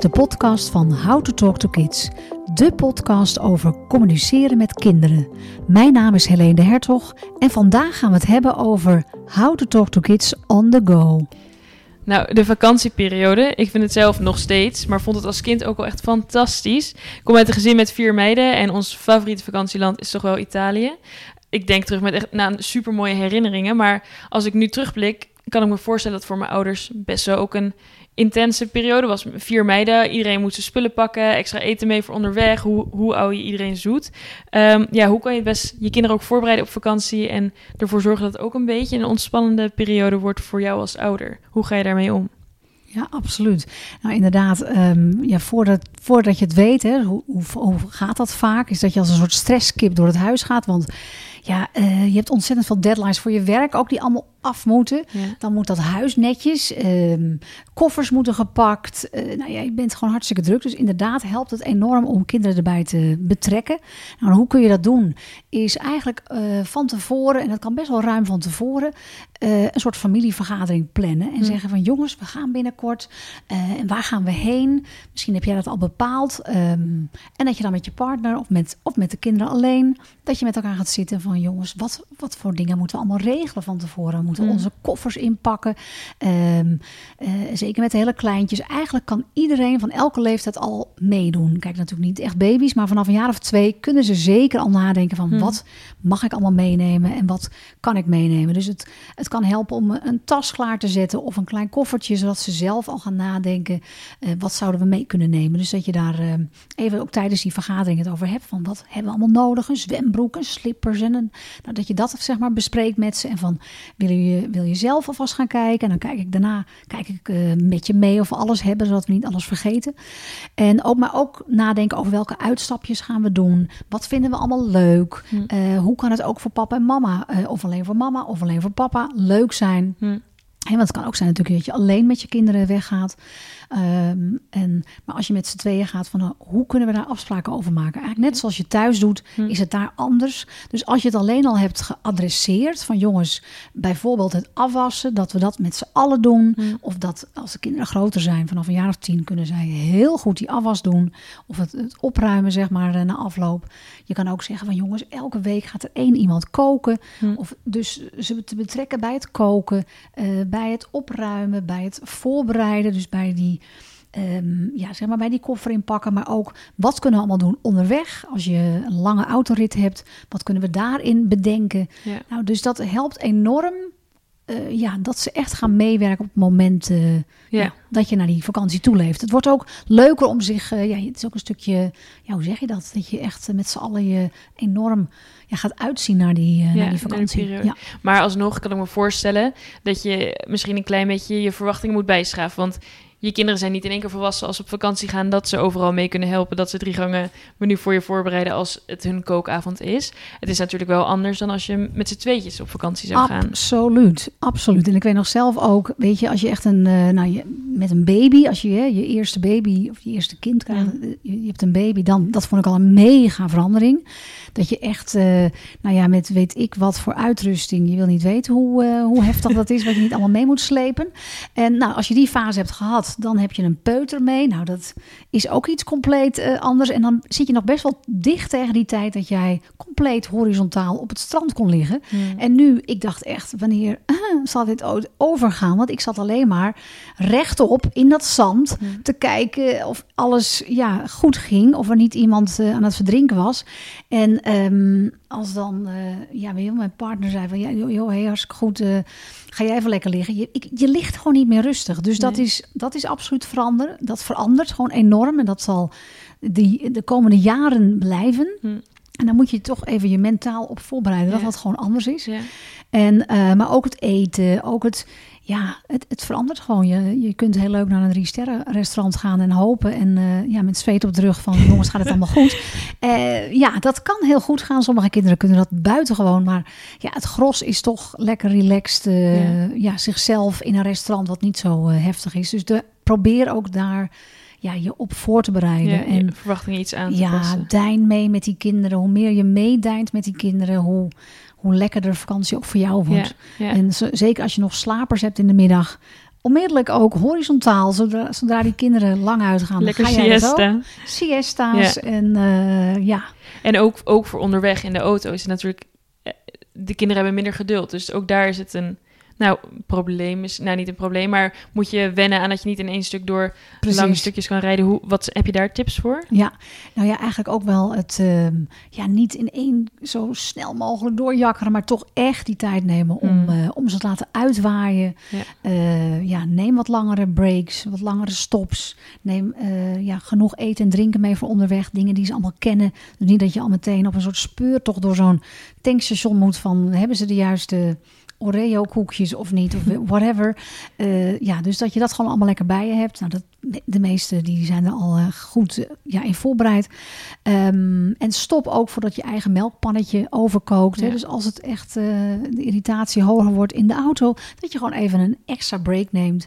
de podcast van How to Talk to Kids. De podcast over communiceren met kinderen. Mijn naam is Helene de Hertog en vandaag gaan we het hebben over How to Talk to Kids on the go. Nou, de vakantieperiode. Ik vind het zelf nog steeds, maar vond het als kind ook wel echt fantastisch. Ik kom uit een gezin met vier meiden en ons favoriete vakantieland is toch wel Italië. Ik denk terug met echt nou, super mooie herinneringen, maar als ik nu terugblik, kan ik me voorstellen dat voor mijn ouders best wel ook een intense periode was. Vier meiden, iedereen moest zijn spullen pakken, extra eten mee voor onderweg. Hoe, hoe hou je iedereen zoet? Ehm, ja, hoe kan je best je kinderen ook voorbereiden op vakantie en ervoor zorgen dat het ook een beetje een ontspannende periode wordt voor jou als ouder? Hoe ga je daarmee om? Ja, absoluut. Nou, inderdaad, um, ja, voordat, voordat je het weet, hè, hoe, hoe, gaat dat vaak? Is dat je als een soort stresskip door het huis gaat. Want ja, uh, je hebt ontzettend veel deadlines voor je werk, ook die allemaal af moeten. Ja. Dan moet dat huis netjes. Um, koffers moeten gepakt. Uh, nou ja, je bent gewoon hartstikke druk. Dus inderdaad helpt het enorm om kinderen erbij te betrekken. Nou, hoe kun je dat doen? Is eigenlijk uh, van tevoren, en dat kan best wel ruim van tevoren, uh, een soort familievergadering plannen. En zeggen van jongens, we gaan binnenkort. en waar gaan we heen? Misschien heb jij dat al bepaald. Um, en dat je dan met je partner of met, of met de kinderen alleen, dat je met elkaar gaat zitten van jongens, wat, wat voor dingen moeten we allemaal regelen van tevoren? Moeten mm. onze koffers inpakken. Um, uh, zeker met de hele kleintjes. Eigenlijk kan iedereen van elke leeftijd al meedoen. Kijk, natuurlijk niet echt baby's, maar vanaf een jaar of twee kunnen ze zeker al nadenken van mm. wat mag ik allemaal meenemen en wat kan ik meenemen. Dus het, het kan helpen om een tas klaar te zetten of een klein koffertje, zodat ze zelf al gaan nadenken. Uh, wat zouden we mee kunnen nemen? Dus dat je daar uh, even ook tijdens die vergadering het over hebt. Van wat hebben we allemaal nodig? Een zwembroek, een slippers en een, nou, dat je dat zeg maar bespreekt met ze. En van willen je, wil je zelf alvast gaan kijken? En dan kijk ik daarna kijk ik, uh, met je mee of we alles hebben, zodat we niet alles vergeten. En ook, maar ook nadenken over welke uitstapjes gaan we doen. Wat vinden we allemaal leuk? Hm. Uh, hoe kan het ook voor papa en mama, uh, of alleen voor mama of alleen voor papa, leuk zijn? Hm. He, want het kan ook zijn natuurlijk dat je alleen met je kinderen weggaat. Um, en, maar als je met z'n tweeën gaat van nou, hoe kunnen we daar afspraken over maken? Eigenlijk net zoals je thuis doet, hm. is het daar anders. Dus als je het alleen al hebt geadresseerd van jongens, bijvoorbeeld het afwassen, dat we dat met z'n allen doen. Hm. Of dat als de kinderen groter zijn, vanaf een jaar of tien, kunnen zij heel goed die afwas doen. Of het, het opruimen, zeg maar, eh, na afloop. Je kan ook zeggen van jongens, elke week gaat er één iemand koken. Hm. Of dus ze te betrekken bij het koken, uh, bij het opruimen, bij het voorbereiden. Dus bij die Um, ja, zeg maar bij die koffer inpakken. Maar ook wat kunnen we allemaal doen onderweg? Als je een lange autorit hebt, wat kunnen we daarin bedenken? Ja. Nou, dus dat helpt enorm. Uh, ja, dat ze echt gaan meewerken op het moment uh, ja. Dat je naar die vakantie toeleeft. Het wordt ook leuker om zich, uh, ja, het is ook een stukje, ja, hoe zeg je dat? Dat je echt met z'n allen je enorm ja, gaat uitzien naar die, ja, naar die vakantie. Ja. Maar alsnog kan ik me voorstellen dat je misschien een klein beetje je verwachtingen moet bijschaven. Want je kinderen zijn niet in één keer volwassen als ze op vakantie gaan, dat ze overal mee kunnen helpen, dat ze drie gangen menu voor je voorbereiden als het hun kookavond is. Het is natuurlijk wel anders dan als je met z'n tweetjes op vakantie zou gaan. Absoluut, absoluut. En ik weet nog zelf ook, weet je, als je echt een, uh, nou, je, met een baby, als je hè, je eerste baby of je eerste kind krijgt, ja. je, je, hebt een baby, dan, dat vond ik al een mega verandering. Dat je echt, uh, nou ja, met weet ik wat voor uitrusting, je wil niet weten hoe, uh, hoe heftig dat is, wat je niet allemaal mee moet slepen. En nou, als je die fase hebt gehad, dan heb je een peuter mee. Nou, dat is ook iets compleet uh, anders. En dan zit je nog best wel dicht tegen die tijd dat jij compleet horizontaal op het strand kon liggen. Mm. En nu, ik dacht echt, wanneer uh, zal dit ooit overgaan? Want ik zat alleen maar rechtop in dat zand mm. te kijken of alles ja, goed ging. Of er niet iemand uh, aan het verdrinken was. En um, als dan, uh, ja, mijn partner zei van, ja, joh, hey, hartstikke goed, ga jij even lekker liggen. Je, ik, je ligt gewoon niet meer rustig. Dus nee. dat, is, dat is absoluut veranderen. Dat verandert gewoon enorm en dat zal die, de komende jaren blijven. Hm. En dan moet je toch even je mentaal op voorbereiden, ja. dat dat gewoon anders is. Ja. En, uh, maar ook het eten, ook het, ja, het, het verandert gewoon. Je, je kunt heel leuk naar een drie sterren restaurant gaan en hopen. En uh, ja, met zweet op de rug van jongens, gaat het allemaal goed? Uh, ja, dat kan heel goed gaan. Sommige kinderen kunnen dat buitengewoon. Maar ja, het gros is toch lekker relaxed. Uh, ja. ja. zichzelf in een restaurant wat niet zo heftig is. Dus de, probeer ook daar ja, je op voor te bereiden. Ja, en verwachtingen iets aan te ja, passen. dein mee met die kinderen. Hoe meer je meedijnt met die kinderen, hoe, hoe lekkerder de vakantie ook voor jou wordt. Ja, ja. En zeker als je nog slapers hebt in de middag, onmiddellijk ook horizontaal, zodra, zodra die kinderen lang uitgaan. Lekker ga siesta. en eh, ja, En ook, ook voor onderweg in de auto is het natuurlijk... eh, De kinderen hebben minder geduld. Dus ook daar is het een... Nou, probleem is... Nou, niet een probleem, maar moet je wennen aan dat je niet in één stuk door precies. lange stukjes kan rijden. Hoe, wat, heb je daar tips voor? Ja, nou ja, eigenlijk ook wel het ehm, ja, niet in één zo snel mogelijk doorjakkeren, maar toch echt die tijd nemen om, Mm. eh, om ze te laten uitwaaien. Ja. Eh, ja, neem wat langere breaks, wat langere stops. Neem eh, ja, genoeg eten en drinken mee voor onderweg, dingen die ze allemaal kennen. Dus niet dat je al meteen op een soort speurtocht door zo'n tankstation moet van hebben ze de juiste Oreo koekjes of niet, of whatever. Eh, ja, dus dat je dat gewoon allemaal lekker bij je hebt. Nou, dat, de meeste die zijn er al eh, goed eh, ja, in voorbereid. Ehm, en stop ook voordat je eigen melkpannetje overkookt. Hè? Dus als het echt de irritatie hoger wordt in de auto, dat je gewoon even een extra break neemt.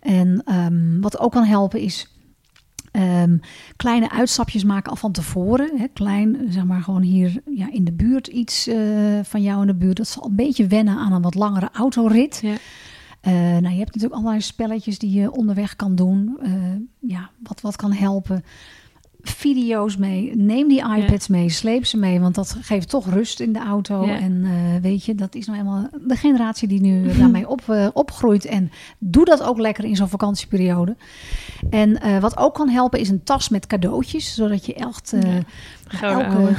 En ehm, wat ook kan helpen is ehm, kleine uitstapjes maken al van tevoren. Hè? Klein, zeg maar gewoon hier ja, in de buurt iets eh, van jou in de buurt. Dat zal een beetje wennen aan een wat langere autorit. Ja. Eh, nou, je hebt natuurlijk allerlei spelletjes die je onderweg kan doen. Eh, ja, wat, wat kan helpen. Video's mee. Neem die iPads mee. Sleep ze mee. Want dat geeft toch rust in de auto. Ja. En eh, weet je, dat is nou eenmaal de generatie die nu daarmee op, eh, opgroeit. En doe dat ook lekker in zo'n vakantieperiode. En eh, wat ook kan helpen is een tas met cadeautjes. Zodat je echt... Ja. Elke.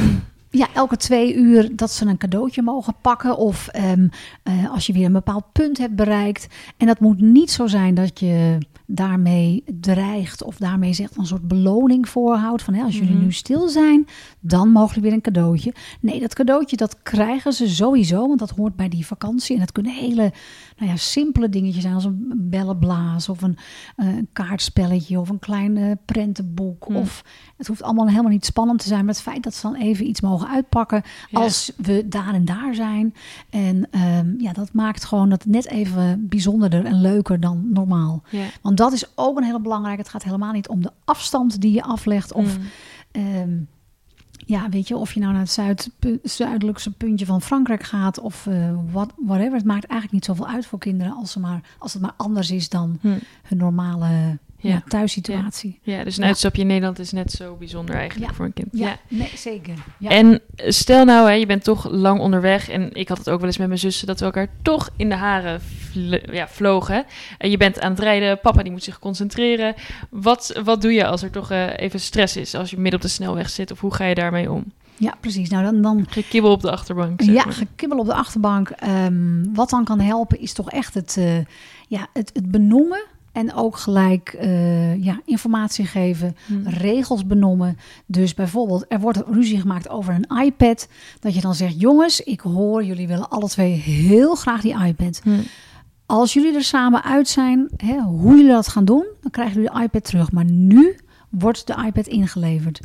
Ja, elke twee uur dat ze een cadeautje mogen pakken. Of ehm, eh, als je weer een bepaald punt hebt bereikt. En dat moet niet zo zijn dat je daarmee dreigt of daarmee zegt een soort beloning voorhoudt. Van hè, als jullie Mhm. nu stil zijn, dan mogen jullie weer een cadeautje. Nee, dat cadeautje dat krijgen ze sowieso, want dat hoort bij die vakantie. En dat kunnen hele nou ja, simpele dingetjes zijn als een bellenblaas of een, eh, kaartspelletje of een klein eh, prentenboek. Hmm. Of het hoeft allemaal helemaal niet spannend te zijn, maar het feit dat ze dan even iets mogen uitpakken Ja. als we daar en daar zijn. En ehm, ja, dat maakt gewoon dat net even bijzonderder en leuker dan normaal. Ja. Want dat is ook een hele belangrijke. Het gaat helemaal niet om de afstand die je aflegt of Mm. Ehm, ja, weet je, of je nou naar het zuid, zuidelijkse puntje van Frankrijk gaat of eh wat, whatever. Het maakt eigenlijk niet zoveel uit voor kinderen als, ze maar, als het maar anders is dan Hm. hun normale ja. Ja. thuissituatie. Ja, dus een Ja. uitstapje in Nederland is net zo bijzonder eigenlijk Ja. voor een kind. Ja, nee, zeker. Ja. En stel nou, hè, je bent toch lang onderweg. En ik had het ook wel eens met mijn zussen dat we elkaar toch in de haren vl- ja, vlogen. En je bent aan het rijden, papa die moet zich concentreren. Wat, wat doe je als er toch eh, even stress is? Als je midden op de snelweg zit, of hoe ga je daarmee om? ja, precies. Nou, dan, dan Gekibbel op de achterbank. zeg ja, maar. gekibbel op de achterbank. Ehm, wat dan kan helpen is toch echt het, eh, ja, het, het benoemen. En ook gelijk eh, ja, informatie geven, Hm. regels benoemen. Dus bijvoorbeeld, er wordt ruzie gemaakt over een iPad. Dat je dan zegt, jongens, ik hoor, jullie willen alle twee heel graag die iPad. Hm. Als jullie er samen uit zijn, hè, hoe jullie dat gaan doen, dan krijgen jullie de iPad terug. Maar nu wordt de iPad ingeleverd.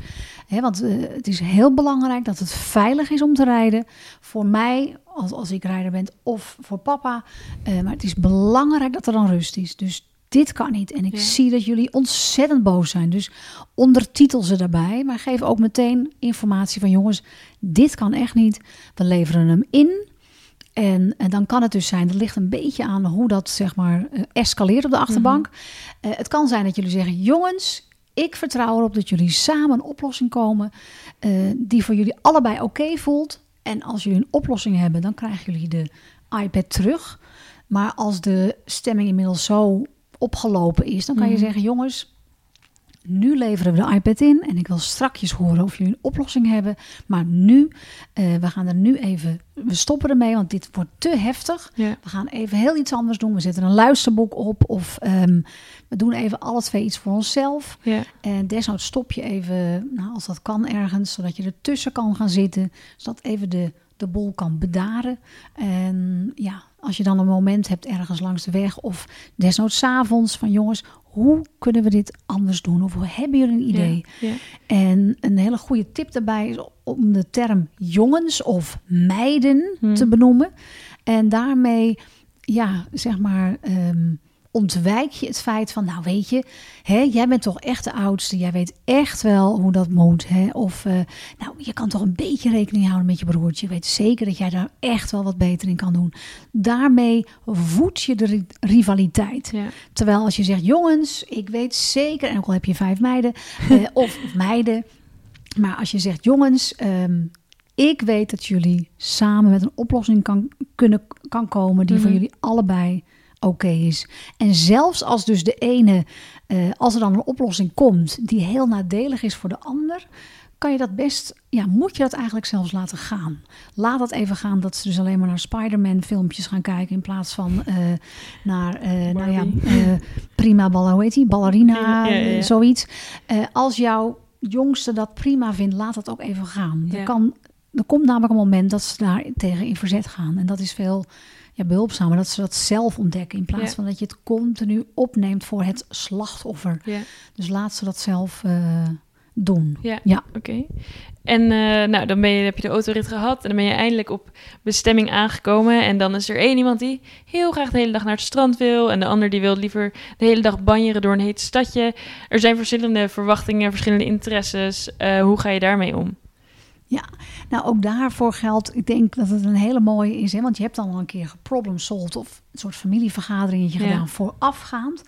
Hè, want eh, het is heel belangrijk dat het veilig is om te rijden. Voor mij, als, als ik rijder ben, of voor papa. Eh, maar het is belangrijk dat er dan rust is. Dus dit kan niet. En ik Ja. zie dat jullie ontzettend boos zijn. Dus ondertitel ze daarbij. Maar geef ook meteen informatie van jongens, dit kan echt niet. We leveren hem in. En, en dan kan het dus zijn, dat ligt een beetje aan hoe dat zeg maar eh, escaleert op de achterbank. Eh, het kan zijn dat jullie zeggen, jongens, ik vertrouw erop dat jullie samen een oplossing komen eh, die voor jullie allebei oké voelt. En als jullie een oplossing hebben, dan krijgen jullie de iPad terug. Maar als de stemming inmiddels zo opgelopen is, dan kan je Mhm. zeggen, jongens, nu leveren we de iPad in en ik wil strakjes horen of jullie een oplossing hebben. Maar nu, eh, we gaan er nu even, we stoppen ermee, want dit wordt te heftig. Ja. We gaan even heel iets anders doen. We zetten een luisterboek op of ehm, we doen even alle twee iets voor onszelf. Ja. En desnoods stop je even, nou, als dat kan ergens, zodat je ertussen kan gaan zitten. Zodat even de, de boel kan bedaren. En ja, als je dan een moment hebt ergens langs de weg of desnoods avonds van jongens, hoe kunnen we dit anders doen? Of hoe hebben jullie een idee? Ja. En een hele goede tip daarbij is om de term jongens of meiden Hmm. te benoemen. En daarmee, ja, zeg maar, ehm, ontwijk je het feit van, nou weet je, hè, jij bent toch echt de oudste, jij weet echt wel hoe dat moet. Hè? Of, uh, nou, je kan toch een beetje rekening houden met je broertje. Je weet zeker dat jij daar echt wel wat beter in kan doen. Daarmee voed je de rivaliteit. Ja. Terwijl als je zegt, jongens, ik weet zeker, en ook al heb je vijf meiden, uh, of meiden, maar als je zegt, jongens, um, ik weet dat jullie samen met een oplossing kan, kunnen, kan komen die voor Mhm. jullie allebei oké is. En zelfs als dus de ene, uh, als er dan een oplossing komt die heel nadelig is voor de ander, kan je dat best, ja, moet je dat eigenlijk zelfs laten gaan. Laat dat even gaan dat ze dus alleen maar naar Spider-Man filmpjes gaan kijken in plaats van uh, naar, uh, nou ja, prima ballen, hoe heet die, ballerina, ja, ja, ja. zoiets. als jouw jongste dat prima vindt, laat dat ook even gaan. Er, kan, er komt namelijk een moment dat ze daar tegen in verzet gaan. En dat is veel ja, behulpzamer, dat ze dat zelf ontdekken. In plaats Ja. van dat je het continu opneemt voor het slachtoffer. Ja, Dus laat ze dat zelf uh, doen. ja. Ja. oké. En uh, nou, dan ben je, heb je de autorit gehad en dan ben je eindelijk op bestemming aangekomen. En dan is er één iemand die heel graag de hele dag naar het strand wil. En de ander die wil liever de hele dag banjeren door een heet stadje. Er zijn verschillende verwachtingen, verschillende interesses. Uh, hoe ga je daarmee om? Ja, nou ook daarvoor geldt, ik denk dat het een hele mooie is, hè, want je hebt dan al een keer geproblem solved of een soort familievergaderingetje Ja. gedaan voorafgaand.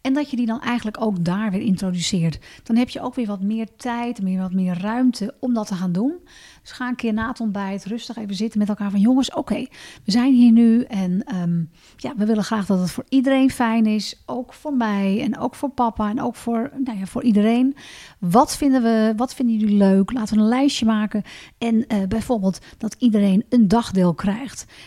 En dat je die dan eigenlijk ook daar weer introduceert. Dan heb je ook weer wat meer tijd, weer wat meer ruimte om dat te gaan doen. Dus ga een keer na het ontbijt rustig even zitten met elkaar van jongens, oké, we zijn hier nu en um, ja, we willen graag dat het voor iedereen fijn is. Ook voor mij en ook voor papa en ook voor, nou ja, voor iedereen. Wat vinden we, wat vinden jullie leuk? Laten we een lijstje maken en uh, bijvoorbeeld dat iedereen een dagdeel krijgt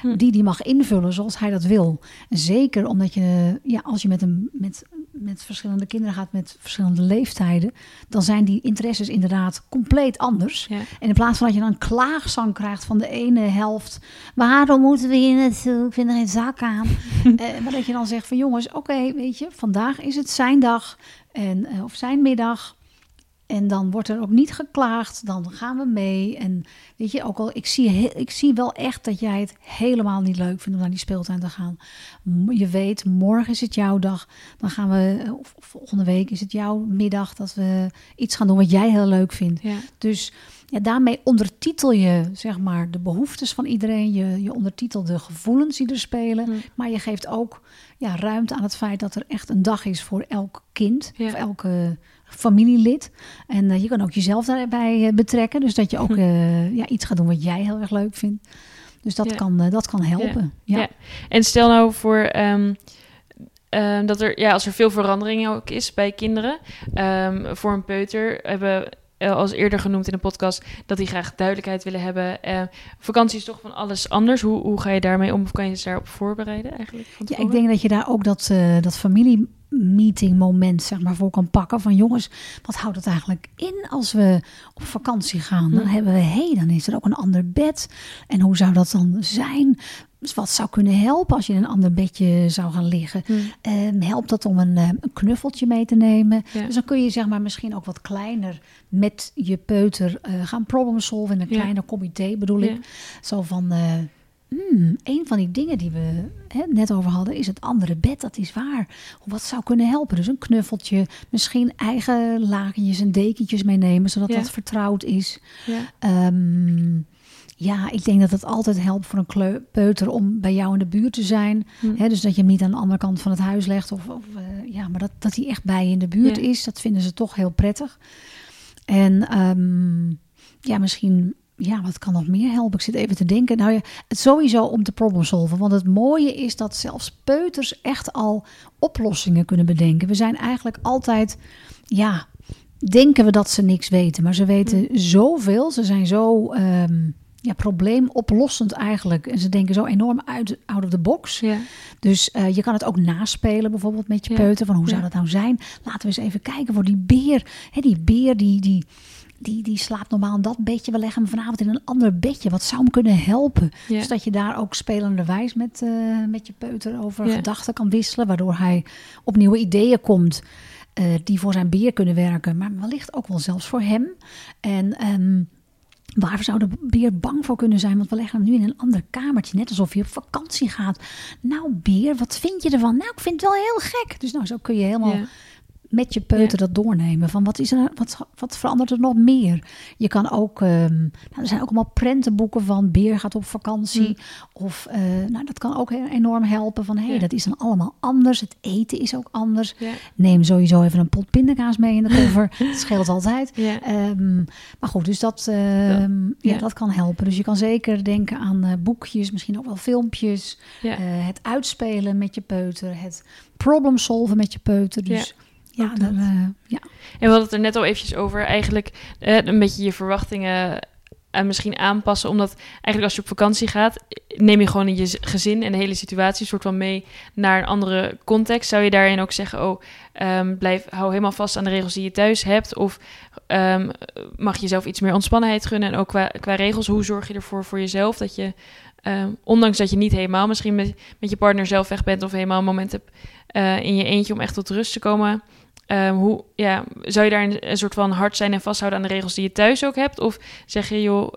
Hm. die die mag invullen zoals hij dat wil. En zeker omdat je, ja, als je met een met met verschillende kinderen gaat met verschillende leeftijden, dan zijn die interesses inderdaad compleet anders. Ja. En in plaats van dat je dan klaagzang krijgt van de ene helft, waarom moeten we hier naartoe? Ik vind er geen zak aan. uh, maar dat je dan zegt van jongens, oké, okay, weet je, vandaag is het zijn dag en, uh, of zijn middag. En dan wordt er ook niet geklaagd, dan gaan we mee. En weet je, ook al, ik zie, ik zie wel echt dat jij het helemaal niet leuk vindt om naar die speeltuin te gaan. Je weet, morgen is het jouw dag. Dan gaan we, of volgende week is het jouw middag dat we iets gaan doen wat jij heel leuk vindt. Ja. Dus ja, daarmee ondertitel je zeg maar de behoeftes van iedereen. Je, je ondertitelt de gevoelens die er spelen. Hm. Maar je geeft ook ja, ruimte aan het feit dat er echt een dag is voor elk kind. Ja. Of elke familielid. En uh, je kan ook jezelf daarbij uh, betrekken. Dus dat je ook uh, ja, iets gaat doen wat jij heel erg leuk vindt. Dus dat, Ja. kan, dat kan helpen. Ja. Ja. En stel nou voor um, um, dat er, ja, als er veel verandering ook is bij kinderen. Um, voor een peuter hebben als eerder genoemd in de podcast, dat die graag duidelijkheid willen hebben. Uh, vakantie is toch van alles anders. Hoe, hoe ga je daarmee om? Of kan je ze daarop voorbereiden eigenlijk? Ja, ik denk dat je daar ook dat, uh, dat familie meeting moment zeg maar voor kan pakken van jongens wat houdt het eigenlijk in als we op vakantie gaan dan Hm. hebben we hé hey, dan is er ook een ander bed en hoe zou dat dan zijn dus wat zou kunnen helpen als je in een ander bedje zou gaan liggen Hm. um, helpt dat om een, um, een knuffeltje mee te nemen Ja. dus dan kun je zeg maar misschien ook wat kleiner met je peuter uh, gaan problem solven in een Ja. kleiner comité bedoel Ja. ik zo van uh, Hmm, een van die dingen die we hè, net over hadden is het andere bed. Dat is waar. Wat zou kunnen helpen? Dus een knuffeltje, misschien eigen lakentjes en dekentjes meenemen, zodat Ja. dat vertrouwd is. Ja. Um, ja, ik denk dat het altijd helpt voor een peuter om bij jou in de buurt te zijn. Hm. Hè, dus dat je hem niet aan de andere kant van het huis legt. Of, of uh, ja, maar dat, dat hij echt bij je in de buurt Ja. is. Dat vinden ze toch heel prettig. En um, ja, misschien ja, wat kan nog meer helpen? Ik zit even te denken. Nou ja, het sowieso om te problem solven. Want het mooie is dat zelfs peuters echt al oplossingen kunnen bedenken. We zijn eigenlijk altijd, ja, denken we dat ze niks weten. Maar ze weten zoveel. Ze zijn zo um, ja, probleemoplossend eigenlijk. En ze denken zo enorm uit, out of the box. Ja. Dus uh, je kan het ook naspelen bijvoorbeeld met je Ja. peuter. Van hoe zou dat nou zijn? Laten we eens even kijken voor die beer. Die beer die... die die, die slaapt normaal in dat bedje. We leggen hem vanavond in een ander bedje. Wat zou hem kunnen helpen? Ja. Dus dat je daar ook spelenderwijs met, uh, met je peuter over Ja. gedachten kan wisselen. Waardoor hij op nieuwe ideeën komt. Uh, die voor zijn beer kunnen werken. Maar wellicht ook wel zelfs voor hem. En um, Waar zou de beer bang voor kunnen zijn? Want we leggen hem nu in een ander kamertje, net alsof je op vakantie gaat. Nou, beer, wat vind je ervan? Nou, ik vind het wel heel gek. Dus nou, zo kun je helemaal Ja. Met je peuter dat doornemen. Van wat, is er, wat, wat verandert er nog meer? Je kan ook, ehm, nou, er zijn ook allemaal prentenboeken van Beer gaat op vakantie. Of eh, nou, dat kan ook enorm helpen van hé, hey, Ja. dat is dan allemaal anders. Het eten is ook anders. Ja. Neem sowieso even een pot pindakaas mee in de koffer. dat scheelt altijd. Ehm, maar goed, dus dat, ehm, ja. Dat kan helpen. Dus je kan zeker denken aan eh, boekjes, misschien ook wel filmpjes. Eh, het uitspelen met je peuter. Het problem solven met je peuter. Dus ja, dat. eh, ja. En we hadden het er net al eventjes over, eigenlijk eh, een beetje je verwachtingen eh, misschien aanpassen. Omdat eigenlijk als je op vakantie gaat, neem je gewoon je gezin en de hele situatie soort van mee naar een andere context. Zou je daarin ook zeggen, oh, ehm, blijf, hou helemaal vast aan de regels die je thuis hebt? Of ehm, mag je jezelf iets meer ontspannenheid gunnen? En ook qua, qua regels, hoe zorg je ervoor voor jezelf dat je, ehm, ondanks dat je niet helemaal misschien met, met je partner zelf weg bent of helemaal een moment hebt eh, in je eentje om echt tot rust te komen... Ehm, hoe, ja, zou je daar een, een soort van hard zijn en vasthouden aan de regels die je thuis ook hebt? Of zeg je, joh,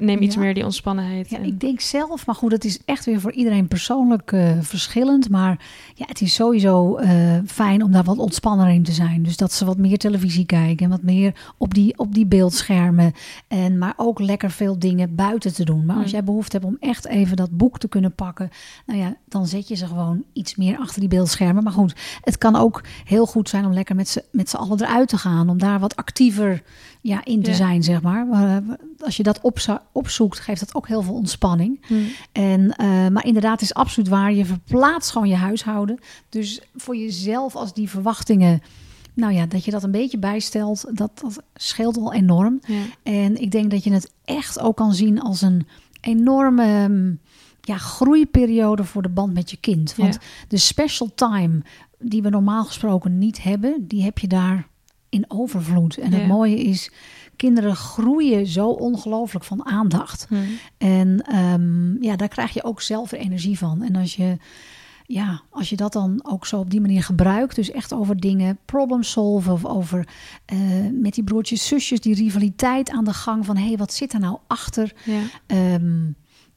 neem iets Ja. meer die ontspannenheid? Ja, en- ik denk zelf, maar goed, het is echt weer voor iedereen persoonlijk eh, verschillend. Maar ja, het is sowieso eh, fijn om daar wat ontspanner in te zijn. Dus dat ze wat meer televisie kijken en wat meer op die, op die beeldschermen. En, maar ook lekker veel dingen buiten te doen. Maar als Mm. jij behoefte hebt om echt even dat boek te kunnen pakken, nou ja, dan zet je ze gewoon iets meer achter die beeldschermen. Maar goed, het kan ook heel goed zijn om lekker met z'n met z'n allen eruit te gaan. Om daar wat actiever ja, in te Ja. zijn, zeg maar. Eh, Als je dat opza- opzoekt, geeft dat ook heel veel ontspanning. Hm. En, eh, maar inderdaad, het is absoluut waar. Je verplaatst gewoon je huishouden. Dus voor jezelf, als die verwachtingen, nou ja, dat je dat een beetje bijstelt, dat, dat scheelt al enorm. Ja. En ik denk dat je het echt ook kan zien als een enorme mm, ja, groeiperiode voor de band met je kind. Want Ja. de special time die we normaal gesproken niet hebben, die heb je daar in overvloed. En het mooie is, kinderen groeien zo ongelooflijk van aandacht. Hm. En ehm, ja, daar krijg je ook zelf energie van. En als je, ja, als je dat dan ook zo op die manier gebruikt, dus echt over dingen problem solven of over eh, met die broertjes, zusjes, die rivaliteit aan de gang van hé, hey, wat zit er nou achter? Ja. Ehm,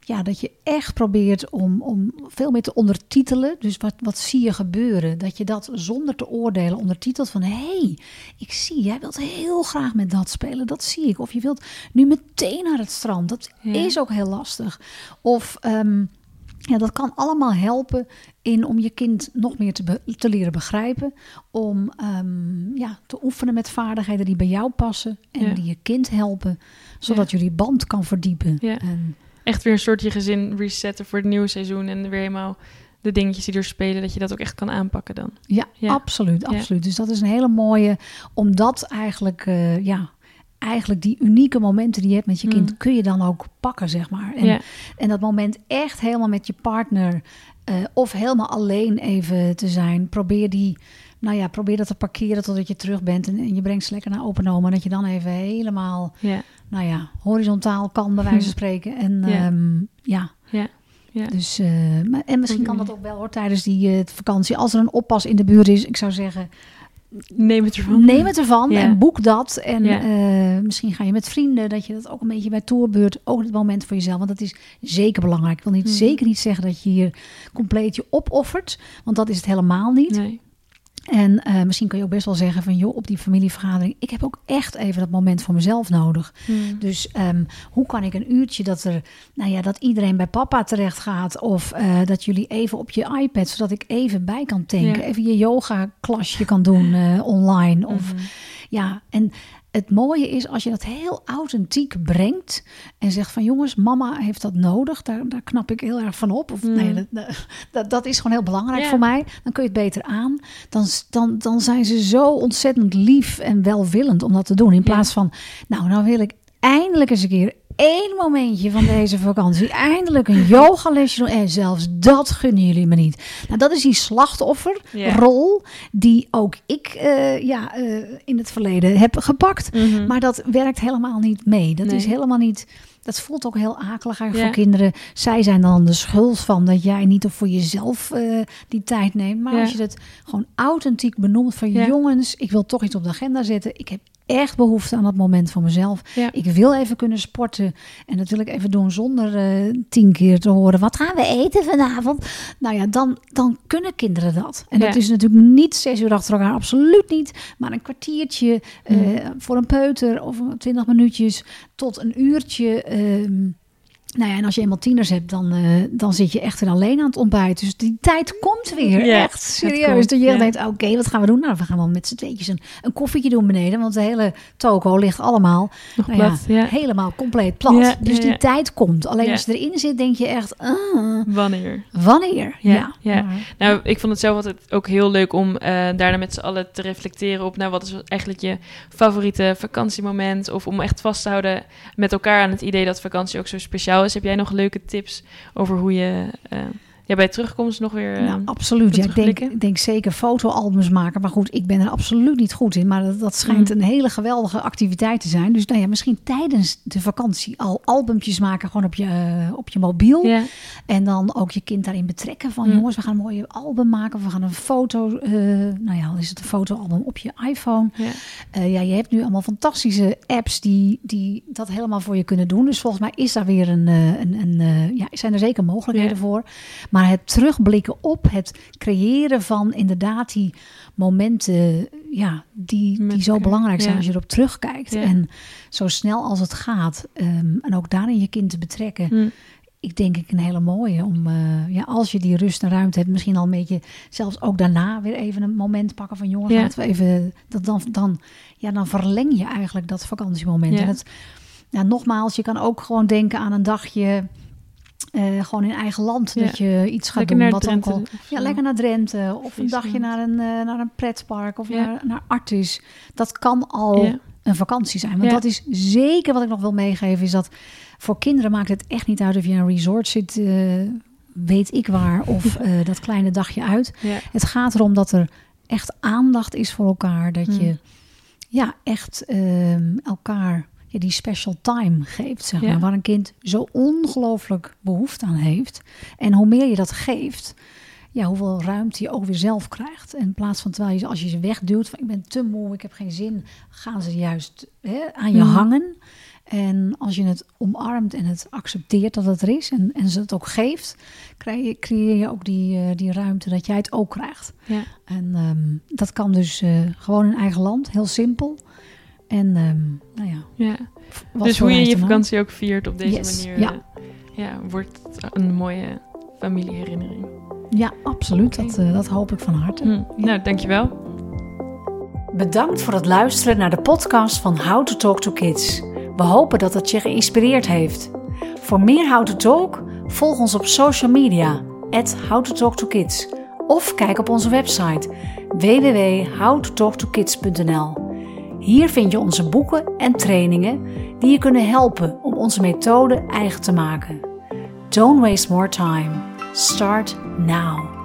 ja, dat je echt probeert om, om veel meer te ondertitelen. Dus wat, wat zie je gebeuren? Dat je dat zonder te oordelen ondertitelt van... hé, hey, ik zie, jij wilt heel graag met dat spelen. Dat zie ik. Of je wilt nu meteen naar het strand. Dat Ja. is ook heel lastig. Of... ehm, ja, dat kan allemaal helpen in om je kind nog meer te, te leren begrijpen. Om ehm, ja, te oefenen met vaardigheden die bij jou passen en Ja. die je kind helpen. Zodat jullie band kan verdiepen. Ja. En, Echt weer een soort je gezin resetten voor het nieuwe seizoen. En weer helemaal de dingetjes die er spelen, dat je dat ook echt kan aanpakken dan. Ja, Ja. absoluut, Ja. absoluut. Dus dat is een hele mooie, omdat eigenlijk, eh, ja, eigenlijk die unieke momenten die je hebt met je kind, Mm. kun je dan ook pakken, zeg maar. En, Ja. en dat moment echt helemaal met je partner eh, of helemaal alleen even te zijn, probeer die, nou ja, probeer dat te parkeren totdat je terug bent en, en je brengt ze lekker naar open oma, dat je dan even helemaal, Ja. nou ja, horizontaal kan bij wijze van spreken. En Ja. ehm, ja, Ja. Ja. dus, eh, maar, en misschien kan dat ook wel hoor tijdens die eh, vakantie. Als er een oppas in de buurt is, ik zou zeggen, Neem het ervan. neem het ervan Ja. en boek dat. En eh, misschien ga je met vrienden, dat je dat ook een beetje bij tourbeurt, ook het moment voor jezelf. Want dat is zeker belangrijk. Ik wil niet, Mhm. zeker niet zeggen dat je hier compleet je opoffert, want dat is het helemaal niet. Nee. En eh, misschien kun je ook best wel zeggen van, joh, op die familievergadering, ik heb ook echt even dat moment voor mezelf nodig. Hm. Dus ehm, hoe kan ik een uurtje dat er, nou ja, dat iedereen bij papa terecht gaat, of eh, dat jullie even op je iPad, zodat ik even bij kan tanken, Ja. even je yoga klasje kan doen eh, online, of Mhm. ja, en het mooie is als je dat heel authentiek brengt en zegt van jongens, mama heeft dat nodig, daar, daar knap ik heel erg van op. Of Mm. nee, dat, dat- dat, dat is gewoon heel belangrijk voor mij. Dan kun je het beter aan. Dan, dan, dan zijn ze zo ontzettend lief en welwillend om dat te doen. In plaats van, nou, nou wil ik eindelijk eens een keer één momentje van deze vakantie. Eindelijk een yogalesje doen. En zelfs dat gunnen jullie me niet. Nou, dat is die slachtofferrol die ook ik eh, ja, eh, in het verleden heb gepakt. Mhm. Maar dat werkt helemaal niet mee. Dat Nee. is helemaal niet. Dat voelt ook heel akelig Ja. voor kinderen. Zij zijn dan de schuld van dat jij niet voor jezelf eh, die tijd neemt. Maar Ja. als je het gewoon authentiek benoemt van Ja. jongens, ik wil toch iets op de agenda zetten. Ik heb echt behoefte aan dat moment voor mezelf. Ja. Ik wil even kunnen sporten. En dat wil ik even doen zonder eh, tien keer te horen. Wat gaan we eten vanavond? Nou ja, dan, dan kunnen kinderen dat. En dat is natuurlijk niet zes uur achter elkaar. Absoluut niet. Maar een kwartiertje eh, Mm. voor een peuter of twintig minuutjes tot een uurtje. ehm, nou ja, en als je eenmaal tieners hebt, dan, eh, dan zit je echt weer alleen aan het ontbijt. Dus die tijd komt weer. Ja, echt serieus. Dat je ja. denkt, oké, wat gaan we doen? Nou, we gaan wel met z'n tweetjes een, een koffietje doen beneden. Want de hele toko ligt allemaal Nog nou ja, plat, ja. helemaal compleet plat. Dus die tijd komt. Alleen als je erin zit, denk je echt, ah, Wanneer? wanneer? Ja, Nou, ik vond het zelf altijd ook heel leuk om eh, daarna met z'n allen te reflecteren op... nou, wat is eigenlijk je favoriete vakantiemoment? Of om echt vast te houden met elkaar aan het idee dat vakantie ook zo speciaal is. Heb jij nog leuke tips over hoe je eh, ja, bij terugkomst nog weer... eh, Nou, absoluut. Ja, ik, denk, denk zeker fotoalbums maken. Maar goed, ik ben er absoluut niet goed in. Maar dat, dat schijnt Mm. een hele geweldige activiteit te zijn. Dus nou ja, misschien tijdens de vakantie al albumpjes maken. Gewoon op je, eh, op je mobiel. En dan ook je kind daarin betrekken. Van Mm. jongens, we gaan een mooie album maken. Of we gaan een foto. eh, nou ja, is het een fotoalbum op je iPhone. ja. Eh, ja, je hebt nu allemaal fantastische apps die, die dat helemaal voor je kunnen doen. Dus volgens mij is daar weer een, een, een ja, zijn er zeker mogelijkheden voor. Maar het terugblikken op, het creëren van inderdaad die momenten, ja, die, Met die zo belangrijk zijn ja. als je erop terugkijkt. Ja. En zo snel als het gaat. ehm, en ook daarin je kind te betrekken. Hm. Ik denk ik een hele mooie om, eh, ja, als je die rust en ruimte hebt, misschien al een beetje, zelfs ook daarna weer even een moment pakken van jongens, Ja. laten we even, dat dan, dan, ja, dan verleng je eigenlijk dat vakantiemoment. En het, nogmaals, je kan ook gewoon denken aan een dagje, eh, gewoon in eigen land, Ja. dat je iets gaat Lekker doen. Wat ook Drenthe al, of ja, lekker naar Drenthe of een dagje naar een, eh, naar een pretpark of Ja. naar, naar Artis. Dat kan al Ja. een vakantie zijn. Want dat is zeker wat ik nog wil meegeven, is dat voor kinderen maakt het echt niet uit of je in een resort zit, eh, weet ik waar, of dat kleine dagje uit. Het gaat erom dat er echt aandacht is voor elkaar. Dat je Hmm. ja, echt ehm, elkaar ja, die special time geeft, zeg Ja. maar. Waar een kind zo ongelooflijk behoefte aan heeft. En hoe meer je dat geeft, ja, hoeveel ruimte je ook weer zelf krijgt. In plaats van terwijl je, als je ze wegduwt, van ik ben te moe, ik heb geen zin, gaan ze juist hè, aan je Hmm. hangen. En als je het omarmt en het accepteert dat het er is en, en ze het ook geeft, creëer je ook die, eh, die ruimte dat jij het ook krijgt. Ja. En ehm, dat kan dus eh, gewoon in eigen land, heel simpel. En ehm, nou ja, Ja. Dus hoe je je vakantie ook viert op deze Yes, manier, ja. eh, ja, wordt het een mooie familieherinnering. Ja, absoluut. Dat, eh, dat hoop ik van harte. Hm. Nou, dankjewel. Bedankt voor het luisteren naar de podcast van How to Talk to Kids. We hopen dat het je geïnspireerd heeft. Voor meer How to Talk, volg ons op social media, at How to Talk to Kids. Of kijk op onze website www.howtotalktokids.nl. Hier vind je onze boeken en trainingen die je kunnen helpen om onze methode eigen te maken. Don't waste more time. Start now.